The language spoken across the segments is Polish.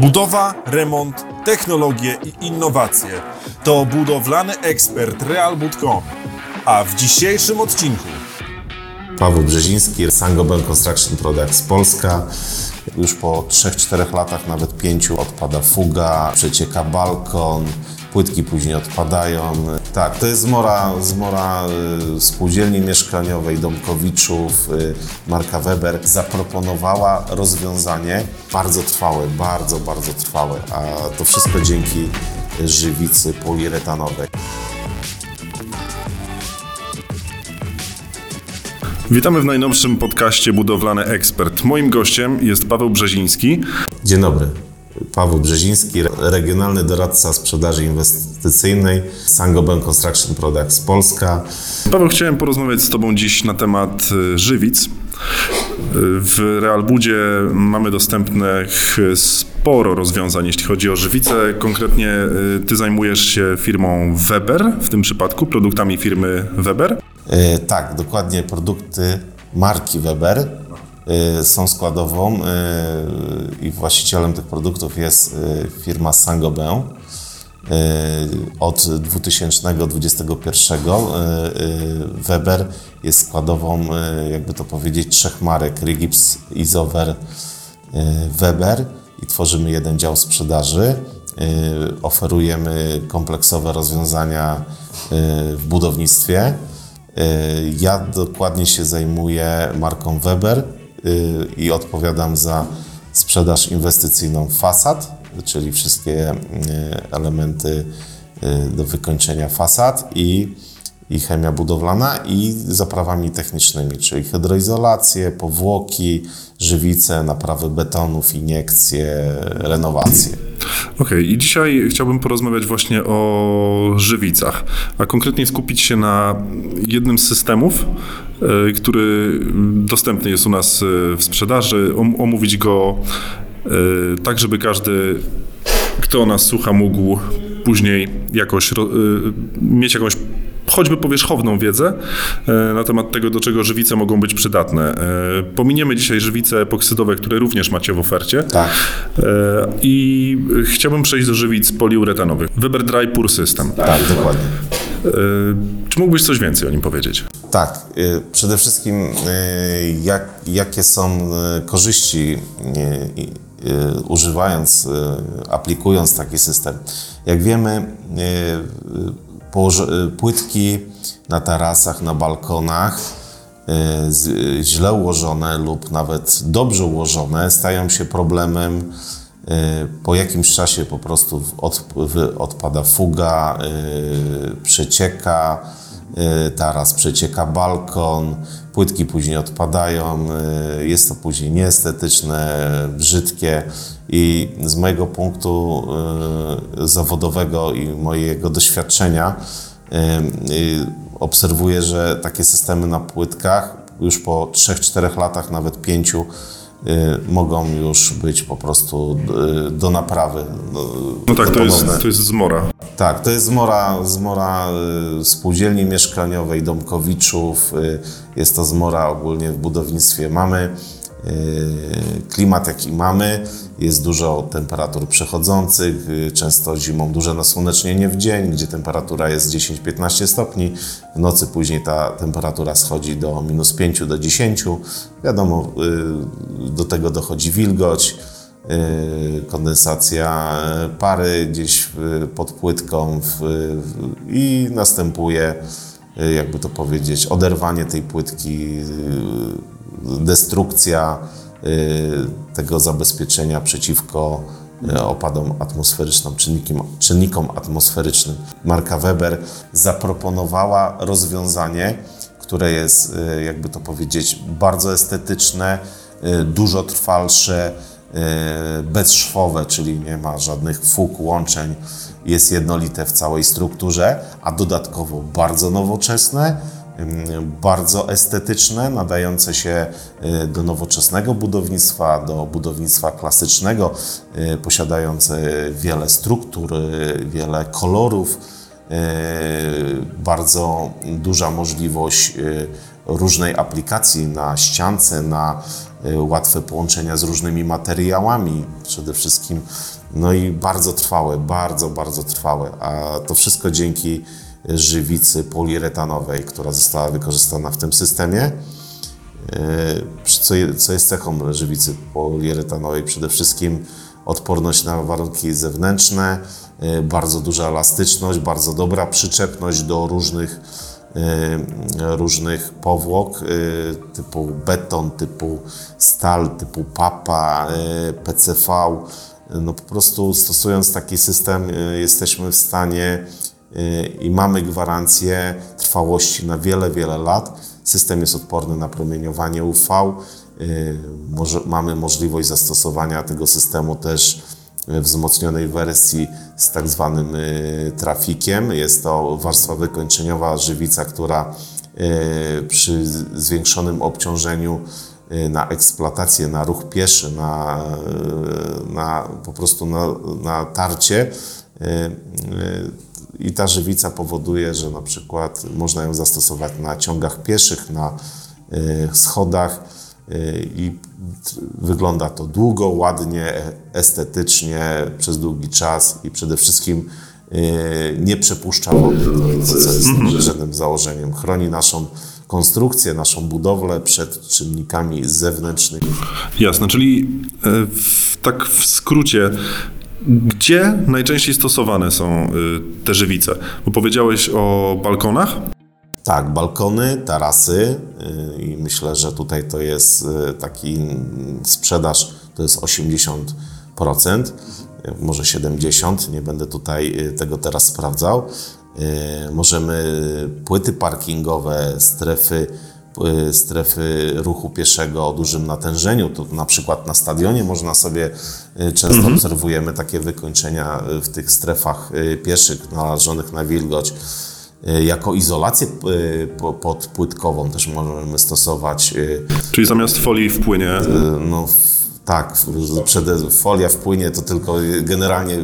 Budowa, remont, technologie i innowacje to budowlany ekspert realbud.com. A w dzisiejszym odcinku Paweł Brzeziński, Sangobel Construction Products Polska. Już po 3-4 latach, nawet 5 odpada fuga, przecieka balkon, płytki później odpadają. Tak, to jest zmora, zmora y, spółdzielni mieszkaniowej, domkowiczów. Y, marka Weber zaproponowała rozwiązanie bardzo trwałe, bardzo, bardzo trwałe, a to wszystko dzięki żywicy poliuretanowej. Witamy w najnowszym podcaście Budowlany Ekspert. Moim gościem jest Paweł Brzeziński. Dzień dobry. Paweł Brzeziński, regionalny doradca sprzedaży inwestycyjnej Sangoben Construction Products Polska. Paweł, chciałem porozmawiać z Tobą dziś na temat y, żywic. Y, W Realbudzie mamy dostępnych sporo rozwiązań, jeśli chodzi o żywice. Konkretnie y, Ty zajmujesz się firmą Weber, w tym przypadku produktami firmy Weber. E, tak, dokładnie produkty marki Weber są składową e, i właścicielem tych produktów jest e, firma Saint-Gobain. Od 2021 e, e, Weber jest składową, jakby to powiedzieć, trzech marek Rigips, Isover, e, Weber i tworzymy jeden dział sprzedaży. Oferujemy kompleksowe rozwiązania w budownictwie. Ja dokładnie się zajmuję marką Weber y, i odpowiadam za sprzedaż inwestycyjną fasad, czyli wszystkie y, elementy y, do wykończenia fasad i, i chemia budowlana i zaprawami technicznymi, czyli hydroizolację, powłoki, żywice, naprawy betonów, iniekcje, renowacje. Okej, i dzisiaj chciałbym porozmawiać właśnie o żywicach, a konkretnie skupić się na jednym z systemów, e, który dostępny jest u nas e, w sprzedaży, om- omówić go e, tak, żeby każdy, kto nas słucha, mógł później jakoś mieć jakąś choćby powierzchowną wiedzę e, na temat tego, do czego żywice mogą być przydatne. E, Pominiemy dzisiaj żywice epoksydowe, które również macie w ofercie. Tak. E, I chciałbym przejść do żywic poliuretanowych. Weber Dry Pure System. Tak, dokładnie. E, Czy mógłbyś coś więcej o nim powiedzieć? Tak, przede wszystkim jak, jakie są korzyści używając, aplikując taki system. Jak wiemy, płytki na tarasach, na balkonach y, y, źle ułożone lub nawet dobrze ułożone stają się problemem y, po jakimś czasie po prostu odpada fuga, y, przecieka, y, taras przecieka balkon, płytki później odpadają, y, jest to później nieestetyczne, brzydkie i z mojego punktu y, zawodowego i mojego doświadczenia y, y, obserwuję, że takie systemy na płytkach już po 3-4 latach, nawet 5 y, mogą już być po prostu y, do naprawy. No tak, to jest, to jest zmora. Tak, to jest zmora, zmora y, spółdzielni mieszkaniowej, domkowiczów. y, Jest to zmora ogólnie w budownictwie. Mamy y, klimat, jaki mamy. Jest dużo temperatur przechodzących, często zimą duże nasłonecznienie w dzień, gdzie temperatura jest 10-15 stopni. W nocy później ta temperatura schodzi do minus 5 do 10. Wiadomo, do tego dochodzi wilgoć. Y, kondensacja pary gdzieś pod płytką w, w, i następuje, y, jakby to powiedzieć, oderwanie tej płytki, y, destrukcja tego zabezpieczenia przeciwko opadom atmosferycznym, czynnikom, czynnikom atmosferycznym. Marka Weber zaproponowała rozwiązanie, które jest, jakby to powiedzieć, bardzo estetyczne, dużo trwalsze, bezszwowe, czyli nie ma żadnych fug, łączeń, jest jednolite w całej strukturze, a dodatkowo bardzo nowoczesne, ym, bardzo estetyczne, nadające się y, do nowoczesnego budownictwa, do budownictwa klasycznego, y, posiadające wiele struktur, wiele kolorów, bardzo duża możliwość różnej aplikacji na ściance, na łatwe połączenia z różnymi materiałami przede wszystkim, no i bardzo trwałe, bardzo, bardzo trwałe, a to wszystko dzięki żywicy poliuretanowej, która została wykorzystana w tym systemie. Co, je, co jest cechą żywicy poliuretanowej? Przede wszystkim odporność na warunki zewnętrzne, bardzo duża elastyczność, bardzo dobra przyczepność do różnych, różnych powłok typu beton, typu stal, typu papa, PCV. No po prostu stosując taki system jesteśmy w stanie i mamy gwarancję trwałości na wiele, wiele lat. System jest odporny na promieniowanie UV. Może, mamy możliwość zastosowania tego systemu też wzmocnionej wersji z tak zwanym trafikiem. Jest to warstwa wykończeniowa żywica, która przy zwiększonym obciążeniu na eksploatację, na ruch pieszy, na, na po prostu na, na tarcie i ta żywica powoduje, że na przykład można ją zastosować na ciągach pieszych, na schodach i wygląda to długo, ładnie, estetycznie, przez długi czas i przede wszystkim nie przepuszcza wody, co jest żadnym założeniem. Chroni naszą konstrukcję, naszą budowlę przed czynnikami zewnętrznymi. Jasne, czyli w, tak w skrócie, gdzie najczęściej stosowane są te żywice? Bo powiedziałeś o balkonach. Tak, balkony, tarasy i myślę, że tutaj to jest taki sprzedaż, to jest 80%, może 70%, nie będę tutaj tego teraz sprawdzał. Możemy płyty parkingowe, strefy, strefy ruchu pieszego o dużym natężeniu. Tu na przykład na stadionie można sobie, często mhm. obserwujemy takie wykończenia w tych strefach pieszych narażonych na wilgoć. Jako izolację podpłytkową też możemy stosować. Czyli zamiast folii wpłynie? No, tak, folia wpłynie, to tylko generalnie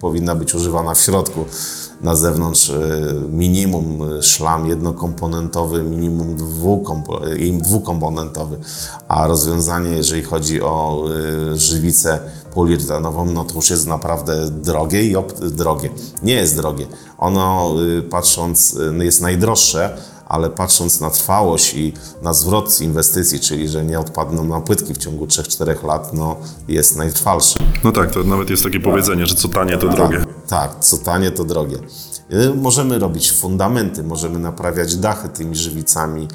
powinna być używana w środku. Na zewnątrz minimum szlam jednokomponentowy, minimum dwukomponentowy, a rozwiązanie, jeżeli chodzi o żywicę poliuretanową, no to już jest naprawdę drogie i drogie. Nie jest drogie. Ono, patrząc, jest najdroższe, ale patrząc na trwałość i na zwrot inwestycji, czyli że nie odpadną na płytki w ciągu 3-4 lat, no jest najtrwalszy. No tak, to nawet jest takie powiedzenie, że co tanie to drogie. Tak, tak co tanie to drogie. Możemy robić fundamenty, możemy naprawiać dachy tymi żywicami.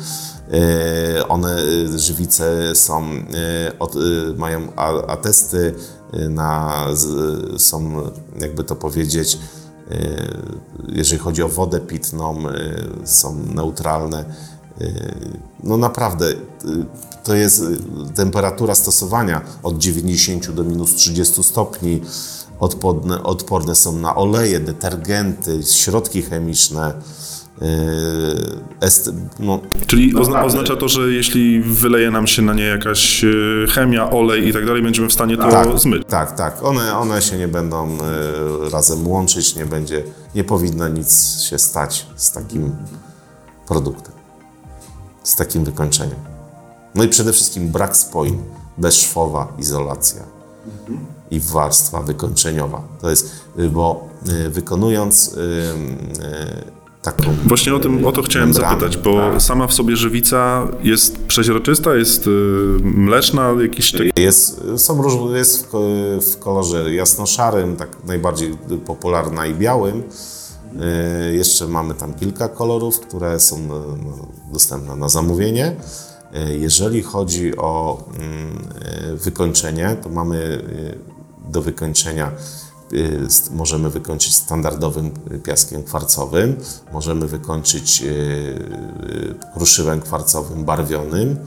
One, żywice są, mają atesty na, są, jakby to powiedzieć, jeżeli chodzi o wodę pitną, są neutralne. No naprawdę, to jest temperatura stosowania od 90 do minus 30 stopni. Odporne, odporne są na oleje, detergenty, środki chemiczne. Est, no, Czyli ozna oznacza to, że jeśli wyleje nam się na nie jakaś chemia, olej i tak dalej, będziemy w stanie to tak, zmyć. Tak, tak. One, one się nie będą razem łączyć, nie będzie, nie powinno nic się stać z takim produktem, z takim wykończeniem. No i przede wszystkim brak spoin, bezszwowa izolacja mhm. i warstwa wykończeniowa. To jest, bo wykonując taką. Właśnie o, tym, o to chciałem membranę, zapytać, bo tak. sama w sobie żywica jest przeźroczysta, jest y, mleczna, jakiś taki... Jest, są różne, jest w, w kolorze jasno-szarym, tak najbardziej popularna i białym. Y, jeszcze mamy tam kilka kolorów, które są no, dostępne na zamówienie. Y, jeżeli chodzi o mm, wykończenie, to mamy do wykończenia Y, możemy wykończyć standardowym piaskiem kwarcowym, możemy wykończyć y, y, kruszywem kwarcowym barwionym,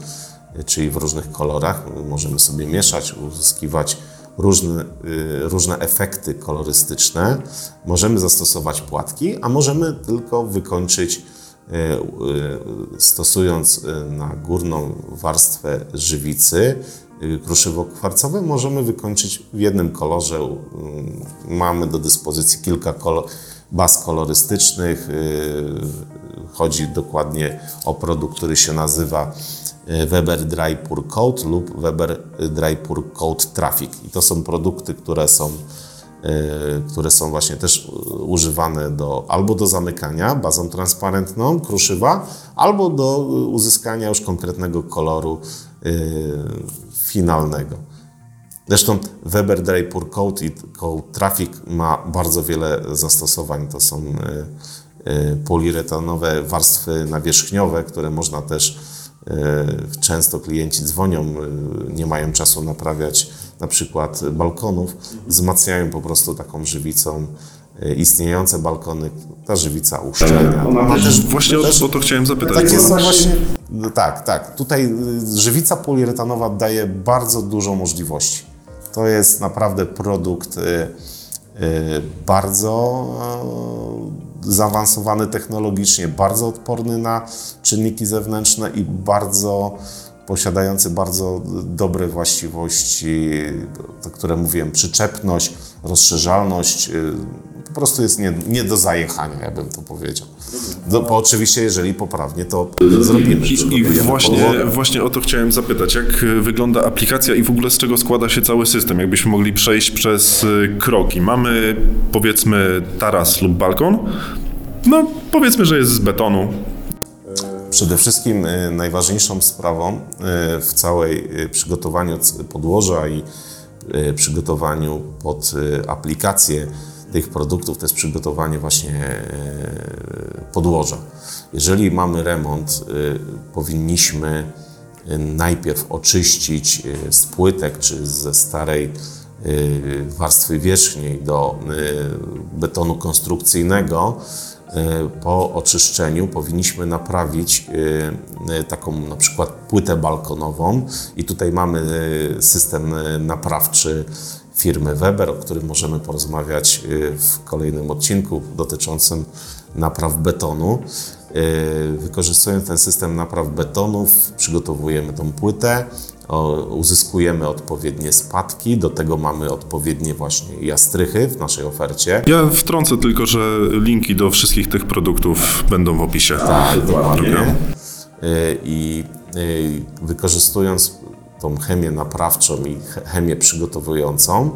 czyli w różnych kolorach. Możemy sobie mieszać, uzyskiwać różne, różne efekty kolorystyczne. Możemy zastosować płatki, a możemy tylko wykończyć stosując na górną warstwę żywicy kruszywo-kwarcowe możemy wykończyć w jednym kolorze. Mamy do dyspozycji kilka kolor, baz kolorystycznych. Chodzi dokładnie o produkt, który się nazywa y, Weber Dry Pour Coat lub Weber Dry Pour Coat Traffic. I to są produkty, które są, y, które są właśnie też y, używane do, albo do zamykania bazą transparentną, kruszywa, albo do y, uzyskania już konkretnego koloru y, finalnego. Zresztą Weber Dry Pour Coat i Coat Traffic ma bardzo wiele zastosowań. To są y, y, poliuretanowe warstwy nawierzchniowe, które można też y, często klienci dzwonią, y, nie mają czasu naprawiać na przykład balkonów, wzmacniają po prostu taką żywicą y, istniejące balkony, ta żywica uszczelnia. Też- Właśnie o, też- o to chciałem zapytać. są właśnie. Tak, tak. Tutaj y, żywica poliuretanowa daje bardzo dużo możliwości. To jest naprawdę produkt y, bardzo zaawansowany technologicznie, bardzo odporny na czynniki zewnętrzne i bardzo posiadający bardzo dobre właściwości, to, które mówiłem, przyczepność, rozszerzalność, y, po prostu jest nie, nie do zajechania, ja bym to powiedział. Do, bo oczywiście, jeżeli poprawnie to zrobimy. I, I właśnie, właśnie o to chciałem zapytać, jak y, wygląda aplikacja i w ogóle z czego składa się cały system? Jakbyśmy mogli przejść przez y, kroki. Mamy powiedzmy taras lub balkon. No powiedzmy, że jest z betonu. Przede wszystkim y, najważniejszą sprawą y, w całej y, przygotowaniu podłoża i przygotowaniu pod aplikację tych produktów to jest przygotowanie właśnie podłoża. Jeżeli mamy remont, powinniśmy najpierw oczyścić z płytek czy ze starej warstwy wierzchniej do betonu konstrukcyjnego. Y, Po oczyszczeniu powinniśmy naprawić y, y, taką na przykład płytę balkonową i tutaj mamy system naprawczy firmy Weber, o którym możemy porozmawiać w kolejnym odcinku dotyczącym napraw betonu. Wykorzystując ten system napraw betonów, przygotowujemy tą płytę, uzyskujemy odpowiednie spadki, do tego mamy odpowiednie właśnie jastrychy w naszej ofercie. Ja wtrącę tylko, że linki do wszystkich tych produktów będą w opisie. Tak, dokładnie. Y, I y, wykorzystując tą chemię naprawczą i ch- chemię przygotowującą,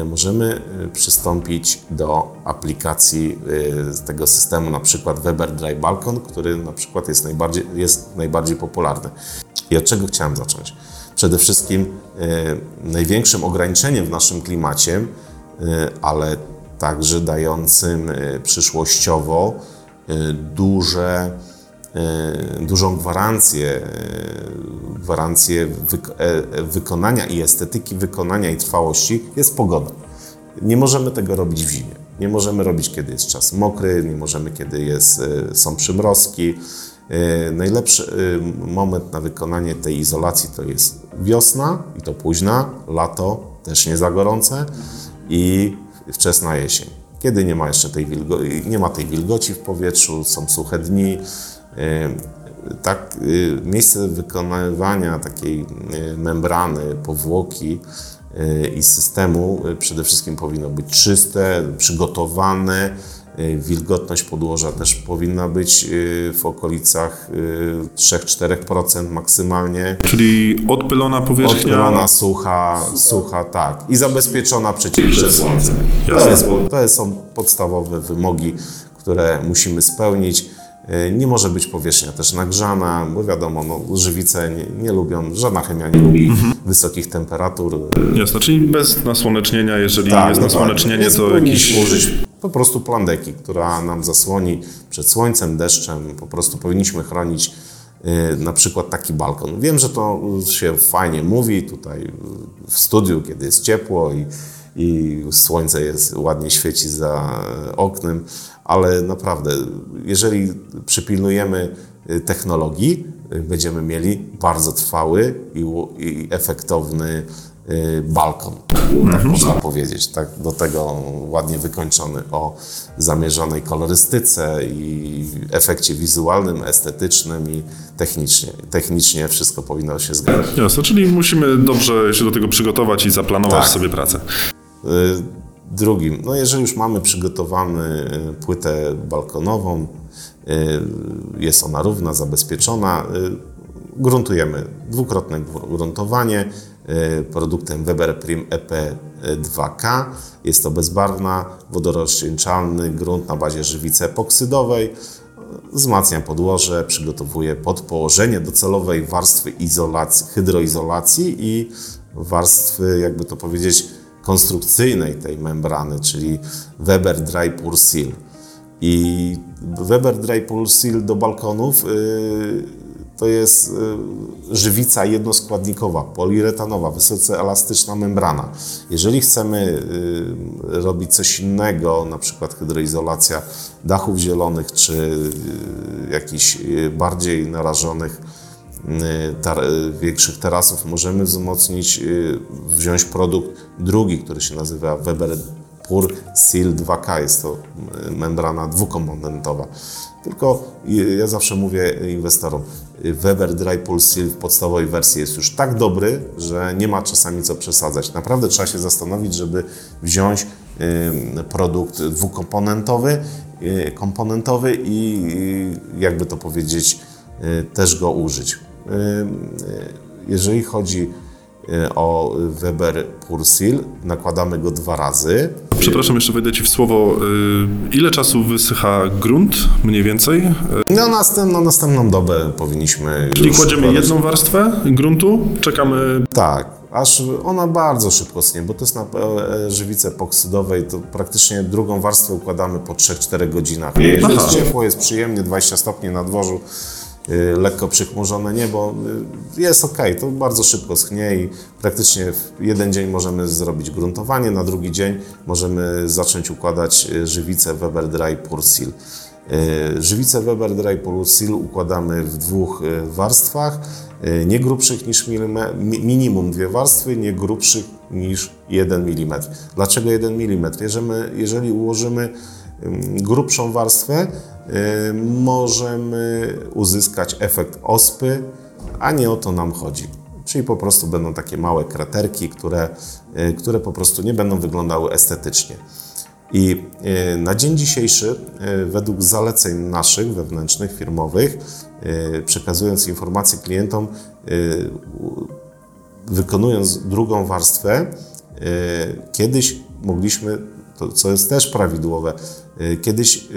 y, możemy przystąpić do aplikacji z tego systemu, na przykład Weber Dry Balcon, który na przykład jest najbardziej, jest najbardziej popularny. I od czego chciałem zacząć? Przede wszystkim y, największym ograniczeniem w naszym klimacie, y, ale także dającym y, przyszłościowo y, duże e, dużą gwarancję, e, gwarancję wyk- e, wykonania i estetyki wykonania i trwałości jest pogoda. Nie możemy tego robić w zimie. Nie możemy robić, kiedy jest czas mokry, nie możemy, kiedy jest, e, są przymrozki. E, Najlepszy e, moment na wykonanie tej izolacji to jest wiosna i to późna, lato też nie za gorące i wczesna jesień. Kiedy nie ma jeszcze tej, wilgo- nie ma tej wilgoci w powietrzu, są suche dni, Y, tak, miejsce wykonywania takiej membrany, powłoki i systemu przede wszystkim powinno być czyste, przygotowane. Y, Wilgotność podłoża też powinna być y, w okolicach y, 3-4% maksymalnie. Czyli odpylona powierzchnia. Odpylona, sucha, sucha, tak. I zabezpieczona przeciwko słońcu. To, jest, to są podstawowe wymogi, które musimy spełnić. Nie może być powierzchnia też nagrzana, bo wiadomo, no, żywice nie, nie lubią, żadna chemia nie lubi wysokich temperatur. Jasne, czyli bez nasłonecznienia, jeżeli jest dokładnie. nasłonecznienie, Więc to jakiś... użyć po prostu plandeki, która nam zasłoni przed słońcem, deszczem. Po prostu powinniśmy chronić y, na przykład taki balkon. Wiem, że to się fajnie mówi tutaj w studiu, kiedy jest ciepło i, i słońce jest ładnie świeci za oknem, ale naprawdę, jeżeli przypilnujemy y, technologii, y, będziemy mieli bardzo trwały i, i efektowny y, balkon, tak można powiedzieć. Tak, do tego ładnie wykończony o zamierzonej kolorystyce i efekcie wizualnym, estetycznym i technicznie. Technicznie wszystko powinno się zgadzać. Jasne, czyli musimy dobrze się do tego przygotować i zaplanować Tak. sobie pracę. Y, Drugim, no jeżeli już mamy przygotowany y, płytę balkonową, y, jest ona równa, zabezpieczona, y, gruntujemy dwukrotne gruntowanie produktem Weber Prim EP 2K. Jest to bezbarwna, wodorozcieńczalny grunt na bazie żywicy epoksydowej. Wzmacnia podłoże, przygotowuje podpołożenie docelowej warstwy izolacji, hydroizolacji i warstwy, jakby to powiedzieć, konstrukcyjnej tej membrany, czyli Weber Dry Pure Seal. I Weber Dry Pure Seal do balkonów yy, to jest yy, żywica jednoskładnikowa, poliuretanowa, wysoce elastyczna membrana. Jeżeli chcemy yy, robić coś innego, na przykład hydroizolacja dachów zielonych, czy jakichś bardziej narażonych tar większych tarasów, możemy wzmocnić, wziąć produkt drugi, który się nazywa Weber Pur Seal 2K. Jest to membrana dwukomponentowa. Tylko ja zawsze mówię inwestorom, Weber Dry Pull Seal w podstawowej wersji jest już tak dobry, że nie ma czasami co przesadzać. Naprawdę trzeba się zastanowić, żeby wziąć produkt dwukomponentowy komponentowy i jakby to powiedzieć, też go użyć. Jeżeli chodzi o Weber Pursil, nakładamy go dwa razy. Przepraszam, jeszcze wejdę Ci w słowo. Ile czasu wysycha grunt mniej więcej? Na następną, następną dobę powinniśmy. Czyli kładziemy jedną warstwę gruntu, czekamy. Tak, aż ona bardzo szybko schnie, bo to jest na żywicy epoksydowej, to praktycznie drugą warstwę układamy po 3-4 godzinach. Jest ciepło, jest przyjemnie, 20 stopni na dworzu, lekko przychmurzone niebo, jest ok, to bardzo szybko schnie i praktycznie w jeden dzień możemy zrobić gruntowanie, na drugi dzień możemy zacząć układać żywicę Weber Dry Pure Seal. Żywicę Weber Dry Pure Seal układamy w dwóch warstwach, nie grubszych niż minimum dwie warstwy, nie grubszych niż 1 mm. Dlaczego 1 mm? Jeżeli, jeżeli ułożymy grubszą warstwę, możemy uzyskać efekt ospy, a nie o to nam chodzi. Czyli po prostu będą takie małe kraterki, które, które po prostu nie będą wyglądały estetycznie. I na dzień dzisiejszy, według zaleceń naszych wewnętrznych, firmowych, przekazując informacje klientom, wykonując drugą warstwę, kiedyś mogliśmy, to co jest też prawidłowe, Kiedyś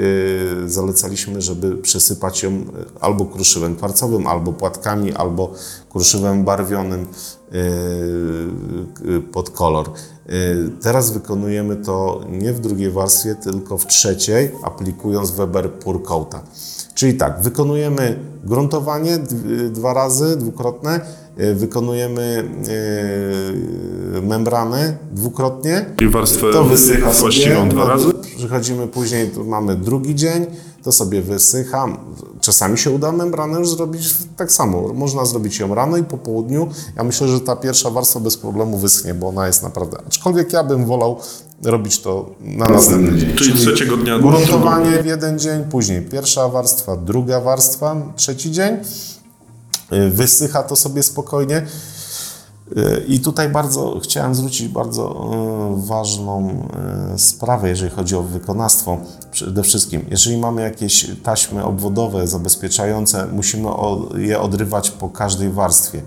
zalecaliśmy, żeby przesypać ją albo kruszywem kwarcowym, albo płatkami, albo kruszywem barwionym pod kolor. Teraz wykonujemy to nie w drugiej warstwie, tylko w trzeciej, aplikując Weber Pure Coata. Czyli tak, wykonujemy gruntowanie dwa razy, dwukrotne, wykonujemy membranę dwukrotnie. I warstwę to wysycha właściwą sobie, dwa razy. Przychodzimy później, mamy drugi dzień, to sobie wysycha. Czasami się uda membranę już zrobić tak samo. Można zrobić ją rano i po południu. Ja myślę, że ta pierwsza warstwa bez problemu wyschnie, bo ona jest naprawdę... Aczkolwiek ja bym wolał robić to na następny dzień. Czyli, Czyli trzeciego dnia. Gruntowanie w jeden dzień, później pierwsza warstwa, druga warstwa, trzeci dzień. Wysycha to sobie spokojnie. I tutaj bardzo chciałem zwrócić bardzo ważną sprawę, jeżeli chodzi o wykonawstwo. Przede wszystkim, jeżeli mamy jakieś taśmy obwodowe zabezpieczające, musimy je odrywać po każdej warstwie.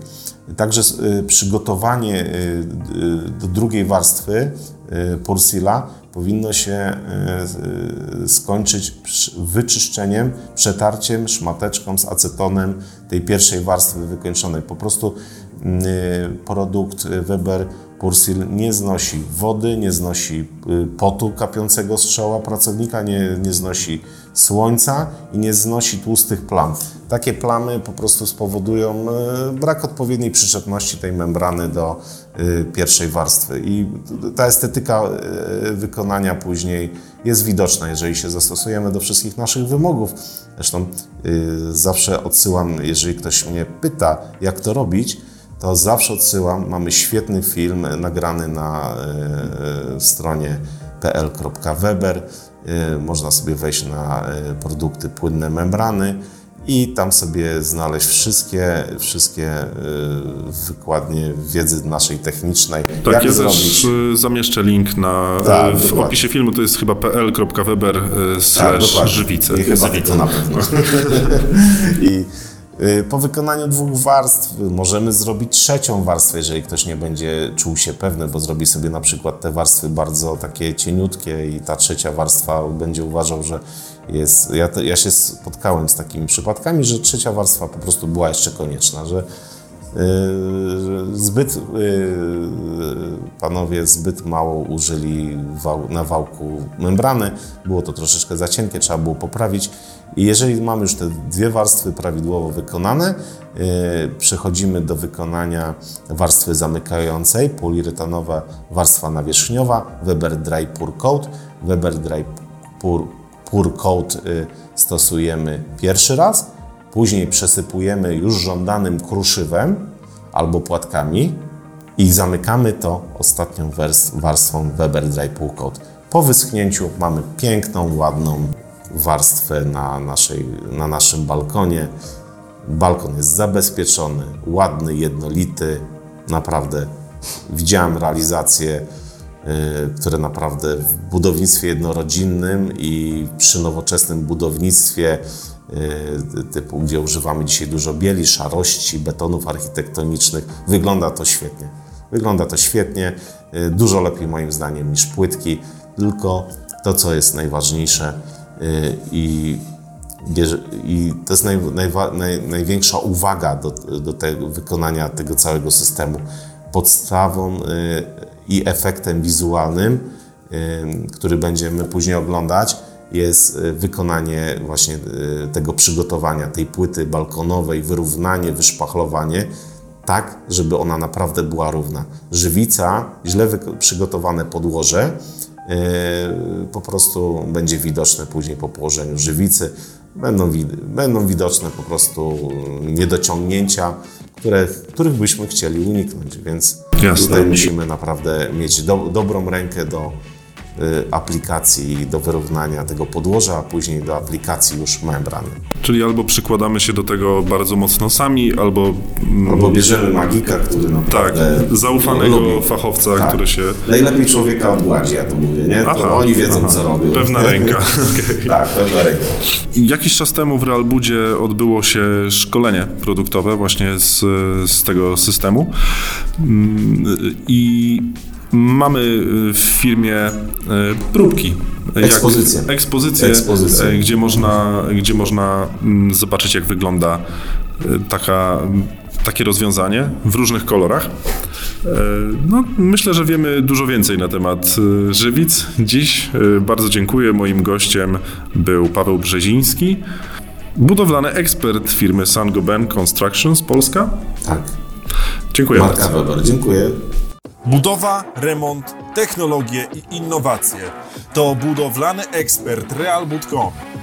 Także przygotowanie do drugiej warstwy Pursila powinno się skończyć wyczyszczeniem, przetarciem szmateczką z acetonem tej pierwszej warstwy wykończonej. Po prostu produkt Weber Pursil nie znosi wody, nie znosi potu kapiącego czoła pracownika, nie, nie znosi słońca i nie znosi tłustych plam. Takie plamy po prostu spowodują brak odpowiedniej przyczepności tej membrany do pierwszej warstwy. I ta estetyka wykonania później jest widoczna, jeżeli się zastosujemy do wszystkich naszych wymogów. Zresztą zawsze odsyłam, jeżeli ktoś mnie pyta, jak to robić, to zawsze odsyłam. Mamy świetny film nagrany na stronie pl.weber. Można sobie wejść na produkty płynne membrany i tam sobie znaleźć wszystkie, wszystkie wykładnie wiedzy naszej technicznej. Tak, jak ja zrobić. też zamieszczę link na, tak, w dokładnie. opisie filmu, to jest chyba pl.weber tak, żywice. I chyba to na pewno. I Po wykonaniu dwóch warstw możemy zrobić trzecią warstwę, jeżeli ktoś nie będzie czuł się pewny, bo zrobi sobie na przykład te warstwy bardzo takie cieniutkie i ta trzecia warstwa będzie uważał, że jest. Ja, ja się spotkałem z takimi przypadkami, że trzecia warstwa po prostu była jeszcze konieczna, że zbyt yy, panowie zbyt mało użyli na wałku membrany, było to troszeczkę za cienkie, trzeba było poprawić. I jeżeli mamy już te dwie warstwy prawidłowo wykonane, yy, przechodzimy do wykonania warstwy zamykającej, poliuretanowa warstwa nawierzchniowa, Weber Dry Pure Coat. Weber Dry Pure, Pure Coat yy, stosujemy pierwszy raz, Później przesypujemy już żądanym kruszywem albo płatkami i zamykamy to ostatnią warstwą Weber Dry Pool Coat. Po wyschnięciu mamy piękną, ładną warstwę na, naszej, na naszym balkonie. Balkon jest zabezpieczony, ładny, jednolity. Naprawdę widziałem realizacje, y, które naprawdę w budownictwie jednorodzinnym i przy nowoczesnym budownictwie typu, gdzie używamy dzisiaj dużo bieli, szarości, betonów architektonicznych, wygląda to świetnie. Wygląda to świetnie, y, dużo lepiej moim zdaniem niż płytki, tylko to, co jest najważniejsze y, i I to jest naj, naj, największa uwaga do, do wykonania tego całego systemu. Podstawą y, i efektem wizualnym, y, który będziemy później oglądać, jest y, wykonanie właśnie y, tego przygotowania, tej płyty balkonowej, wyrównanie, wyszpachlowanie, tak, żeby ona naprawdę była równa. Żywica, źle przygotowane podłoże, Yy, po prostu będzie widoczne później po położeniu żywicy. Będą, będą widoczne po prostu niedociągnięcia, które, których byśmy chcieli uniknąć, więc Jasne. tutaj musimy naprawdę mieć do, dobrą rękę do y, aplikacji, do wyrównania tego podłoża, a później do aplikacji już membrany. Czyli albo przykładamy się do tego bardzo mocno sami, albo, mm, Albo bierzemy magika, który tak, naprawdę zaufanego lubi. fachowca, Tak. który się... Najlepiej człowieka odgładzi, ja to mówię, nie? To Aha, oni wiedzą, aha. co robią. Pewna ręka. Tak, pewna ręka. Jakiś czas temu w Realbudzie odbyło się szkolenie produktowe właśnie z, z tego systemu Mm, i mamy w firmie e, próbki. Jak- Ekspozycje. Ekspozycje, Ekspozycje. e, Gdzie, można, gdzie można mm, zobaczyć jak wygląda taka, takie rozwiązanie w różnych kolorach. No, myślę, że wiemy dużo więcej na temat żywic. Dziś bardzo dziękuję. Moim gościem był Paweł Brzeziński, budowlany ekspert firmy Sangoben Constructions Polska. Tak. Dziękuję Marka bardzo. Weber, dziękuję. Budowa, remont, technologie i innowacje. To budowlany ekspert Realbud.com.